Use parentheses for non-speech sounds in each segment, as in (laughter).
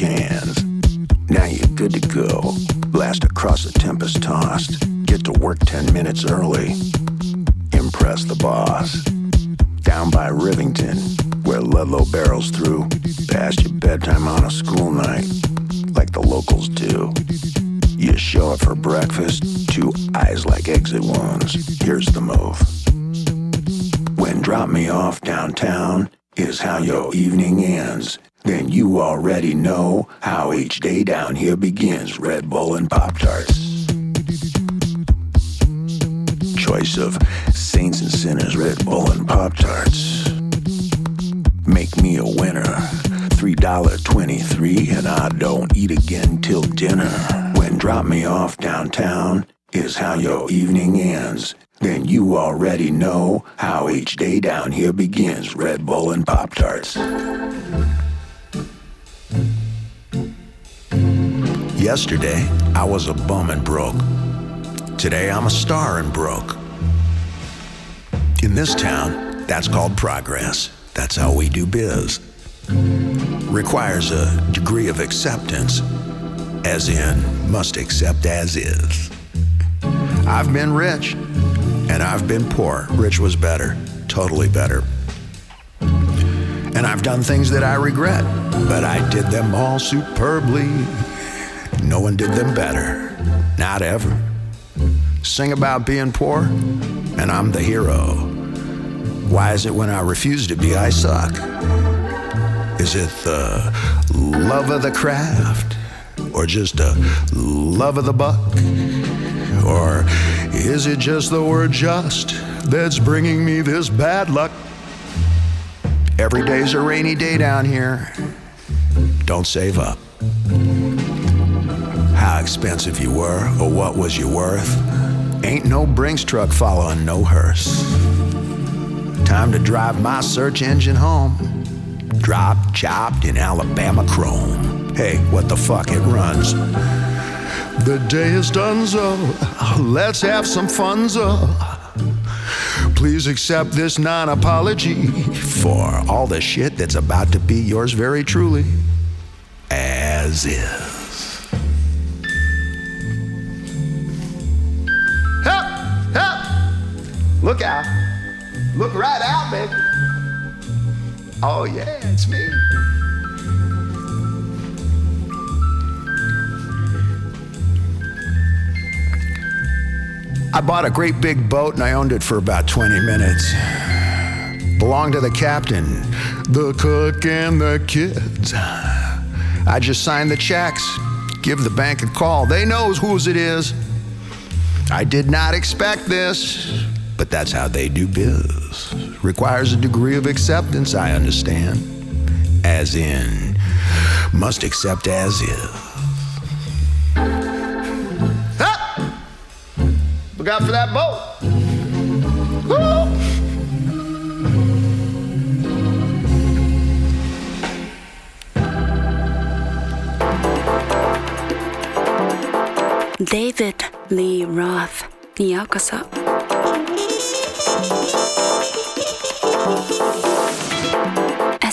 Now you're good to go. Blast across a tempest tossed. Get to work 10 minutes early. Impress the boss. Down by Rivington, where Ludlow barrels through. Past your bedtime on a school night, like the locals do. You show up for breakfast, two eyes like exit wounds. Here's the move. When drop me off downtown is how your evening ends. Then you already know how each day down here begins. Red Bull and Pop Tarts. Choice of saints and sinners, Red Bull and Pop Tarts. Make me a winner. $3.23 and I don't eat again till dinner. When drop me off downtown is how your evening ends. Then you already know how each day down here begins. Red Bull and Pop Tarts. Yesterday, I was a bum and broke. Today, I'm a star and broke. In this town, that's called progress. That's how we do biz. Requires a degree of acceptance, as in, must accept as is. I've been rich, and I've been poor. Rich was better, totally better. And I've done things that I regret, but I did them all superbly. No one did them better, not ever. Sing about being poor, and I'm the hero. Why is it when I refuse to be, I suck? Is it the love of the craft, or just a love of the buck? Or is it just the word just that's bringing me this bad luck? Every day's a rainy day down here. Don't save up. Expensive you were, or what was you worth? Ain't no Brinks truck following no hearse. Time to drive my search engine home. Drop chopped in Alabama chrome. Hey, what the fuck, it runs. The day is done, so let's have some fun, so. Please accept this non apology for all the shit that's about to be yours very truly, as is. Look out! Look right out, baby! Oh, yeah, it's me. I bought a great big boat and I owned it for about 20 minutes. Belonged to the captain, the cook, and the kids. I just signed the checks, give the bank a call. They knows whose it is. I did not expect this, but that's how they do biz. Requires a degree of acceptance, I understand. As in, must accept as is. Ah! Look out for that boat. Woo! David Lee Roth にようこそ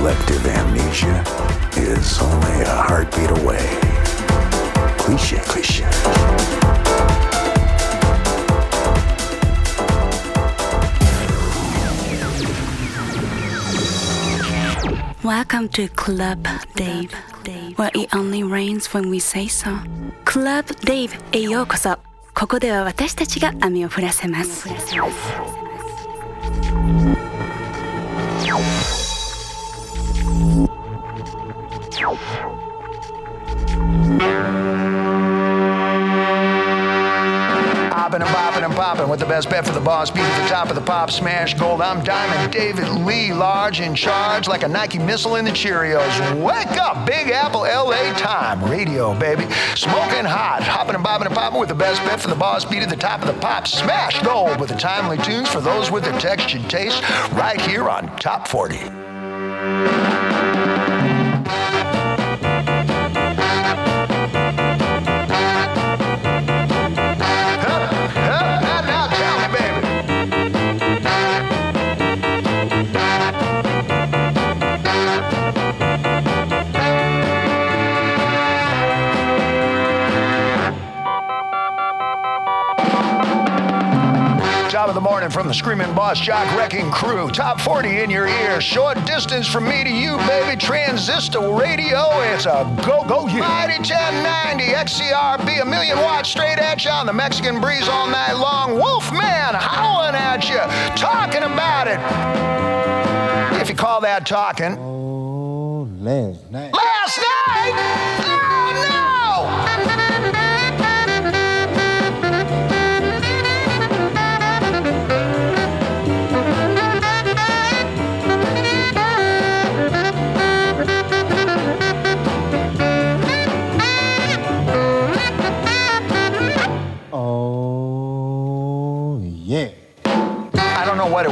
Selective amnesia is only a heartbeat away. Cliche, cliche. Welcome to Club Dave, where it only rains when we say so. Club Dave へようこそ。ここでは私たちが網を降らせます。 Popping with the best bet for the boss. Beat at the top of the pop, smash gold. I'm Diamond David Lee, large in charge like a Nike missile in the Cheerios. Wake up, Big Apple LA time. Radio, baby. Smoking hot. Hopping and bopping and popping with the best bet for the boss. Beat at the top of the pop, smash gold with the timely tunes for those with the textured taste. Right here on Top 40. Top of the morning from the Screaming Boss Jock Wrecking Crew. Top 40 in your ear. Short distance from me to you, baby. Transistor radio. It's a go go you. Mighty 1090 XERB, a million watts straight at you on the Mexican breeze all night long. Wolfman howling at you, talking about it. If you call that talking. Oh, last night. Last night?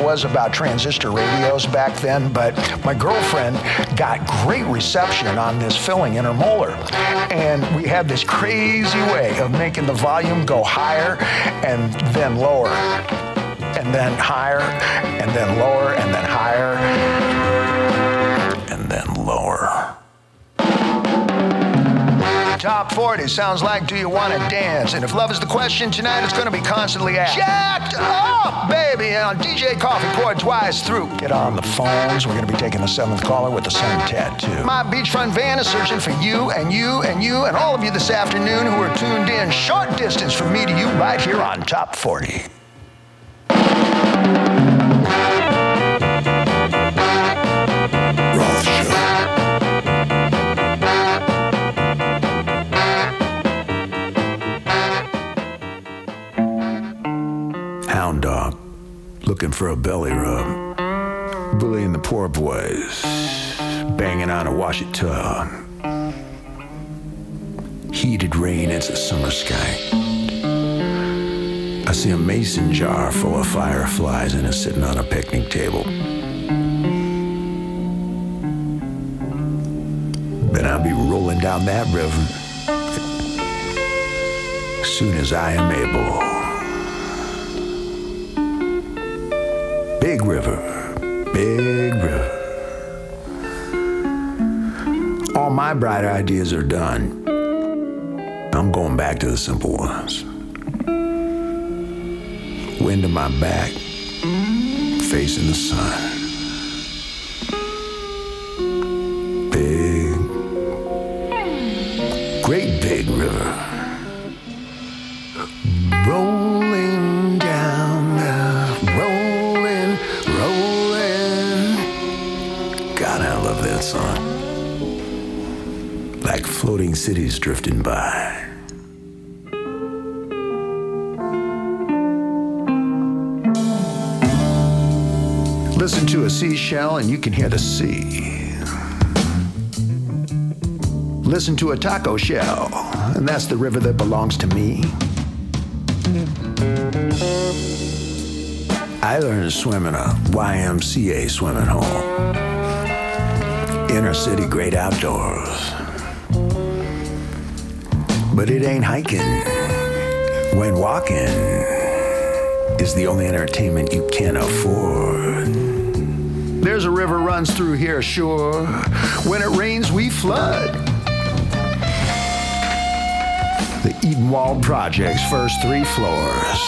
Was about transistor radios back then, but my girlfriend got great reception on this filling in her molar. And we had this crazy way of making the volume go higher and then lower, and then higher, and then lower, and then higher, Top 40 sounds like Do You Want to Dance? And if love is the question tonight, it's going to be constantly asked. Jacked up, baby! And on DJ Coffee poured twice through. Get on the phones. We're going to be taking the seventh caller with the sun tattoo. My beachfront van is searching for you and you and you and all of you this afternoon who are tuned in short distance from me to you right here on Top 40. Looking for a belly rub. Bullying the poor boys, banging on a wash it tub. Heated rain as a summer sky. I see a mason jar full of fireflies and it's sitting on a picnic table. Then I'll be rolling down that river as soon as I am able. Big river, big river. All my bright ideas are done. I'm going back to the simple ones. Wind in my back, facing the sun. Big, great big river. Floating cities drifting by. Listen to a seashell and you can hear the sea. Listen to a taco shell, and that's the river that belongs to me. I learned to swim in a YMCA swimming hole. Inner city, great outdoors. But it ain't hiking when walking is the only entertainment you can afford. There's a river runs through here, sure. When it rains, we flood. The Edenwald Project's first three floors,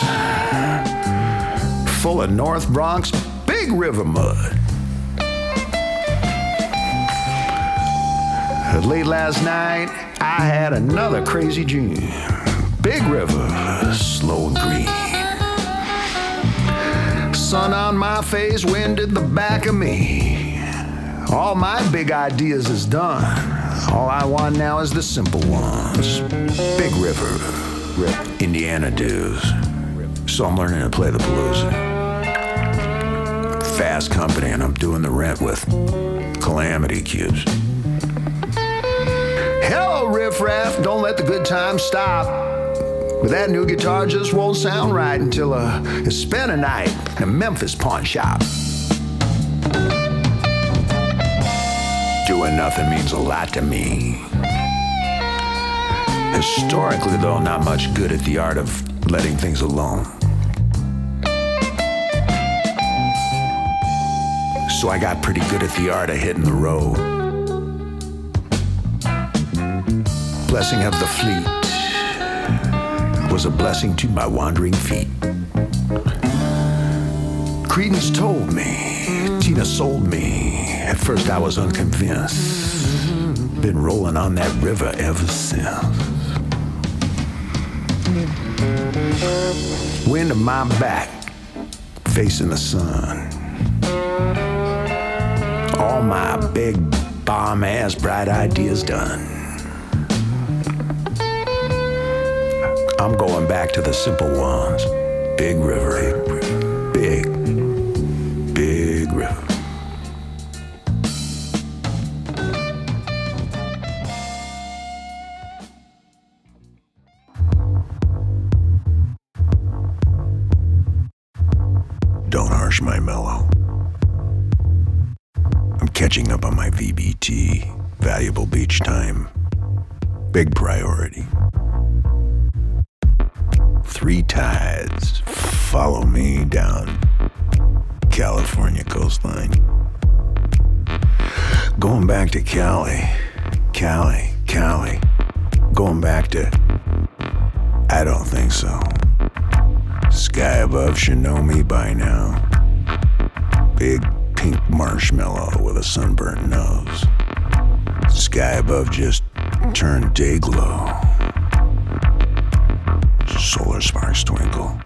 full of North Bronx big river mud. Late last night, I had another crazy dream. Big river, slow and green. Sun on my face, wind at the back of me. All my big ideas is done. All I want now is the simple ones. Big river, rip Indiana dues. So I'm learning to play the blues. Fast company, and I'm doing the rent with calamity cubes. Hello, riffraff. Don't let the good times stop. But that new guitar just won't sound right until uh, you spend a night in a Memphis pawn shop. Doing nothing means a lot to me. Historically, though, not much good at the art of letting things alone. So I got pretty good at the art of hitting the road. Blessing of the fleet was a blessing to my wandering feet. Creedence told me, Tina sold me. At first I was unconvinced. Been rolling on that river ever since. Wind at my back, facing the sun. All my big bomb ass bright ideas done. I'm going back to the simple ones. Big river. Big, big river. Don't harsh my mellow. I'm catching up on my VBT. Valuable beach time. Big priority. Three tides follow me down California coastline. Going back to Cali, Cali, Cali. Going back to. I don't think so. Sky above should know me by now. Big pink marshmallow with a sunburnt nose. Sky above just turned day glow. Solar sparks twinkle.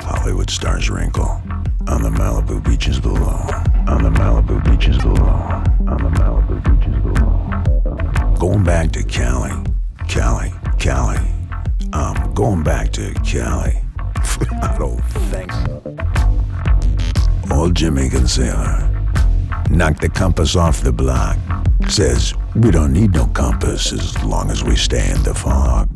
Hollywood stars wrinkle. On the Malibu beaches below. On the Malibu beaches below. On the Malibu beaches below. Going back to Cali. Cali. Cali. I'm going back to Cali. (laughs) I don't think so. Old Jimmy Consailor knocked the compass off the block. Says we don't need no compass as long as we stay in the fog.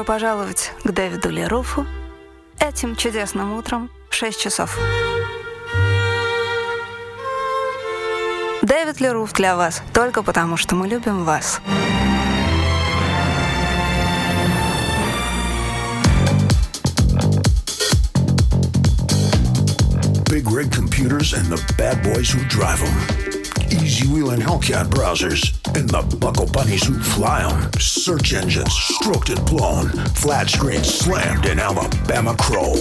Добро пожаловать к Дэвиду Леруфу этим чудесным утром в 6 часов. Дэвид Леруф для вас только потому, что мы любим вас. Big rig computers and the bad boys who drive them. Easy wheel and Hellcat browsers and the buckle bunnies who fly them. Search engines stroked and blown. Flat screens slammed in Alabama Crow.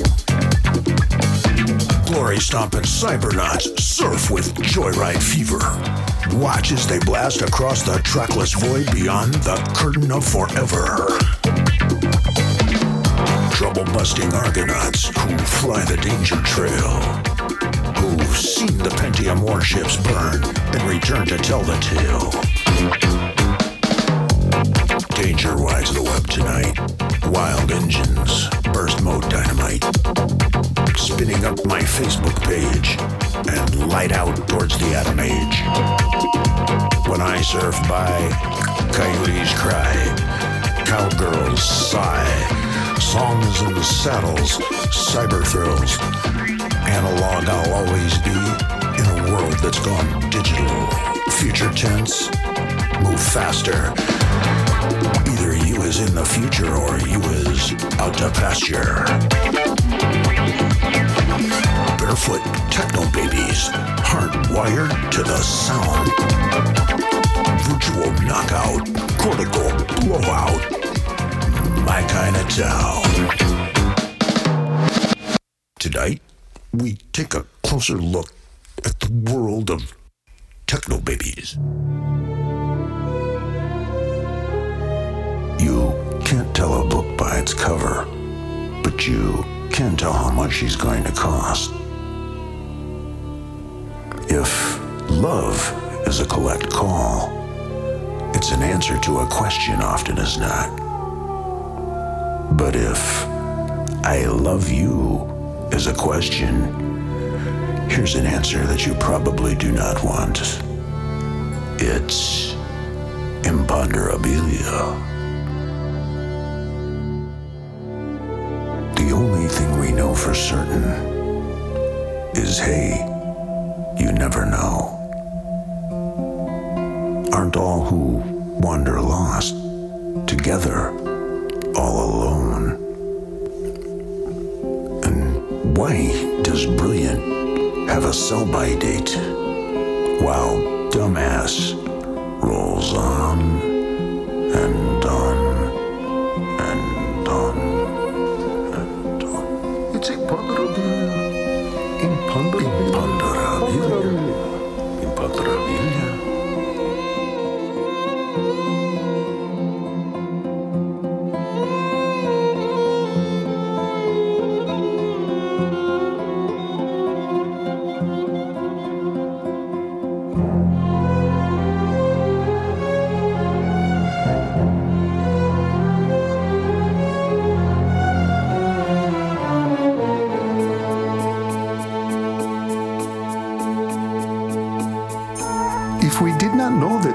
Glory stomping cybernauts surf with joyride fever. Watch as they blast across the trackless void beyond the curtain of forever. Trouble busting Argonauts who fly the danger trail. Who've seen the Pentium warships burn and return to tell the tale. Danger rides the web tonight. Wild engines, burst mode dynamite. spinning up my Facebook page and light out towards the atom age. When I surf by, coyotes cry, cowgirls sigh, songs in the saddles, cyber thrills. Analog I'll always be in a world that's gone digital. Future tense, move faster. Either you is in the future or you is out to pasture. Barefoot techno babies, hardwired to the sound. Virtual knockout, cortical blowout. My kind of town. Tonight, we take a closer look at the world of techno babies. You can't tell a book by its cover, but you can tell how much she's going to cost. If love is a collect call, it's an answer to a question often as not. But if I love you is a question, here's an answer that you probably do not want. It's imponderabilia. The only thing we know for certain is hey, you never know. Aren't all who wander lost together, all alone? Why does brilliant have a sell by date while dumbass rolls on and on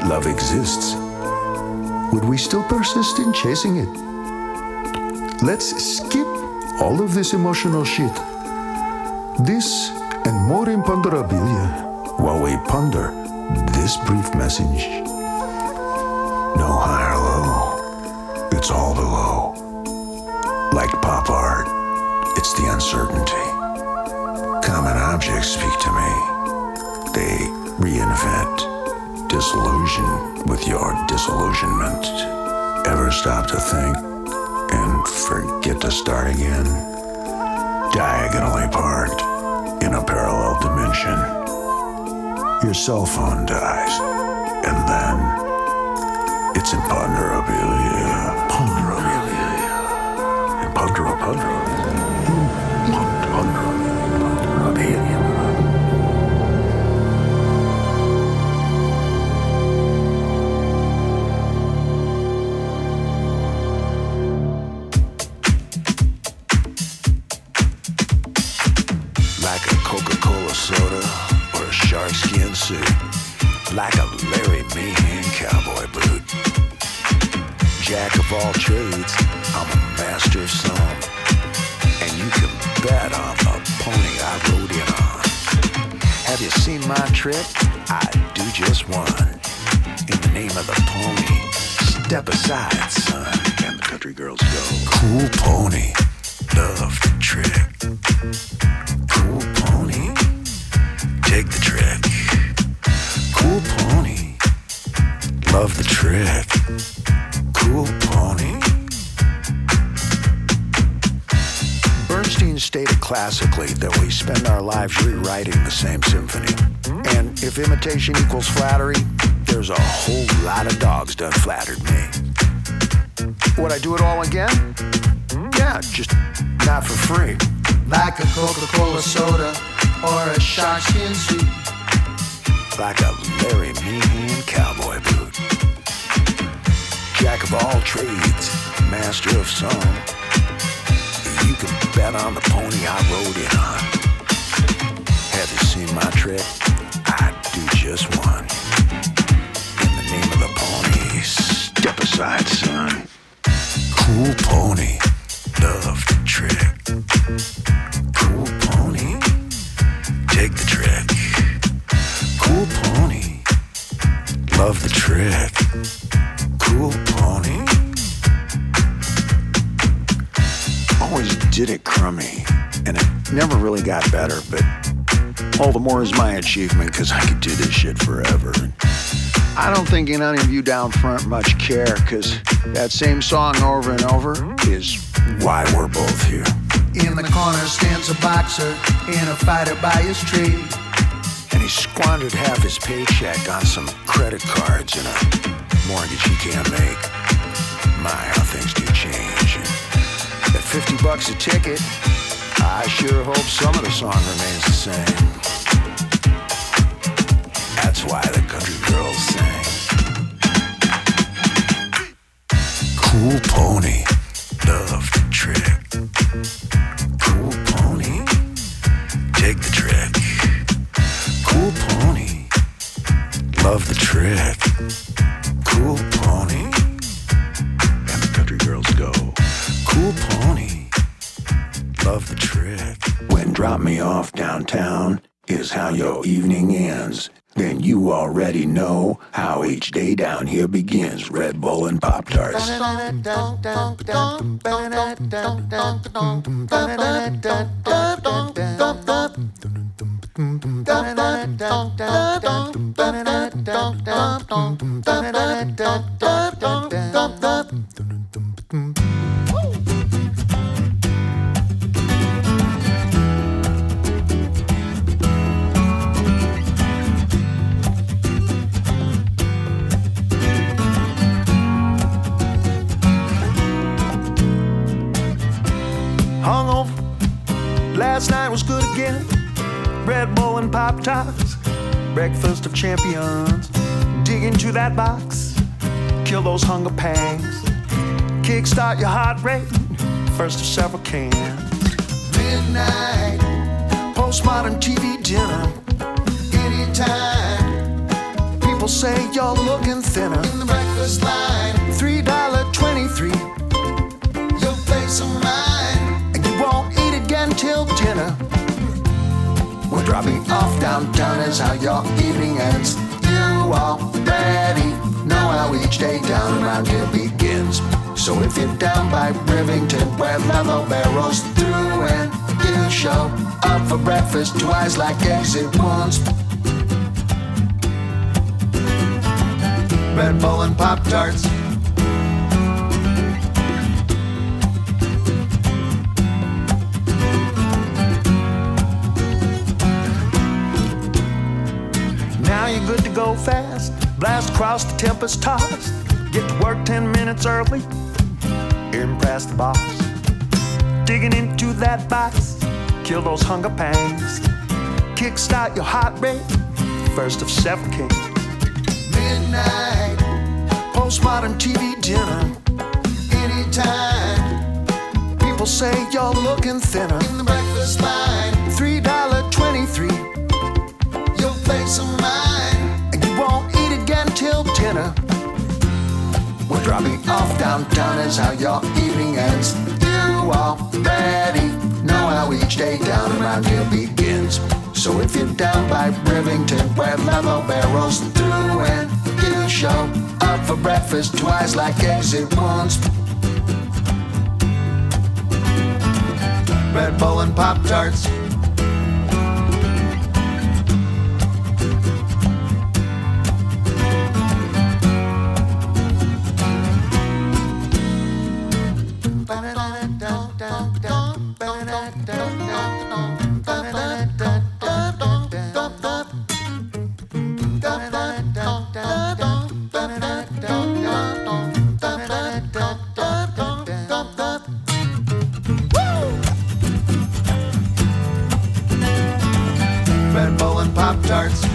love exists, would we still persist in chasing it? Let's skip all of this emotional shit. This and more imponderabilia while we ponder this brief message. No high or low, it's all below. Like pop art, it's the uncertainty. Common objects speak to me. They reinvent disillusion with your disillusionment. Ever stop to think and forget to start again? Diagonally parked in a parallel dimension. Your cell phone dies, and then it's imponderabilia. Ponderabilia. Imponderabilia. Trick? I do just one. In the name of the pony, step aside, son. And the country girls go, cool pony, love the trick. Cool pony. Take the trick. Cool pony. Love the trick. Cool pony. Bernstein stated classically that we spend our lives rewriting the same symphony. And if imitation equals flattery, there's a whole lot of dogs done flattered me. Would I do it all again? Yeah, just not for free. like a Coca-Cola soda or a shark skin suit. like a Larry Mahan cowboy boot. Jack of all trades, master of some. You can bet on the pony I rode in on. Have you seen my trick? Do just one. In the name of the pony, step aside, son. Cool pony, love the trick. Cool pony, take the trick. Cool pony, love the trick. Cool pony. Always did it crummy, and it never really got better, but all the more is my achievement because I could do this shit forever. I don't think any of you down front much care because that same song over and over is why we're both here. In the corner stands a boxer and a fighter by his trade. And he squandered half his paycheck on some credit cards and a mortgage he can't make. My, how things do change. At 50 bucks a ticket, I sure hope some of the song remains the same. That's why the off downtown is how your evening ends. Then you already know how each day down here begins. Red Bull and Pop Tarts. (laughs) Last night was good again. Red Bull and Pop Tarts. Breakfast of champions. Dig into that box. Kill those hunger pangs. Kickstart your heart rate. First of several cans. Midnight, Postmodern TV dinner. anytime. People say you're looking thinner. In the breakfast line, Three dollar twenty-three. your face of mine. Again till dinner. We're dropping off downtown is how your evening ends. You already know how each day down around here begins. So if you're down by Rivington, where Ludlow barrels through and you show up for breakfast, twice like at once. Red Bull and Pop Tarts. Go fast. Blast across the tempest tossed. Get to work 10 minutes early. Impress the boss. Digging into that box. Kill those hunger pangs. Kickstart your heart rate. First of several kings. Midnight, Postmodern TV dinner. anytime. People say you're looking thinner. In the breakfast line, Three dollar twenty-three. your face dinner. We're dropping off downtown is how your evening ends. You already know how each day down around here begins. So if you're down by Rivington, where Ludlow barrels through and you show up for breakfast, twice like at once. Red Bull and Pop Tarts. Pop Tarts.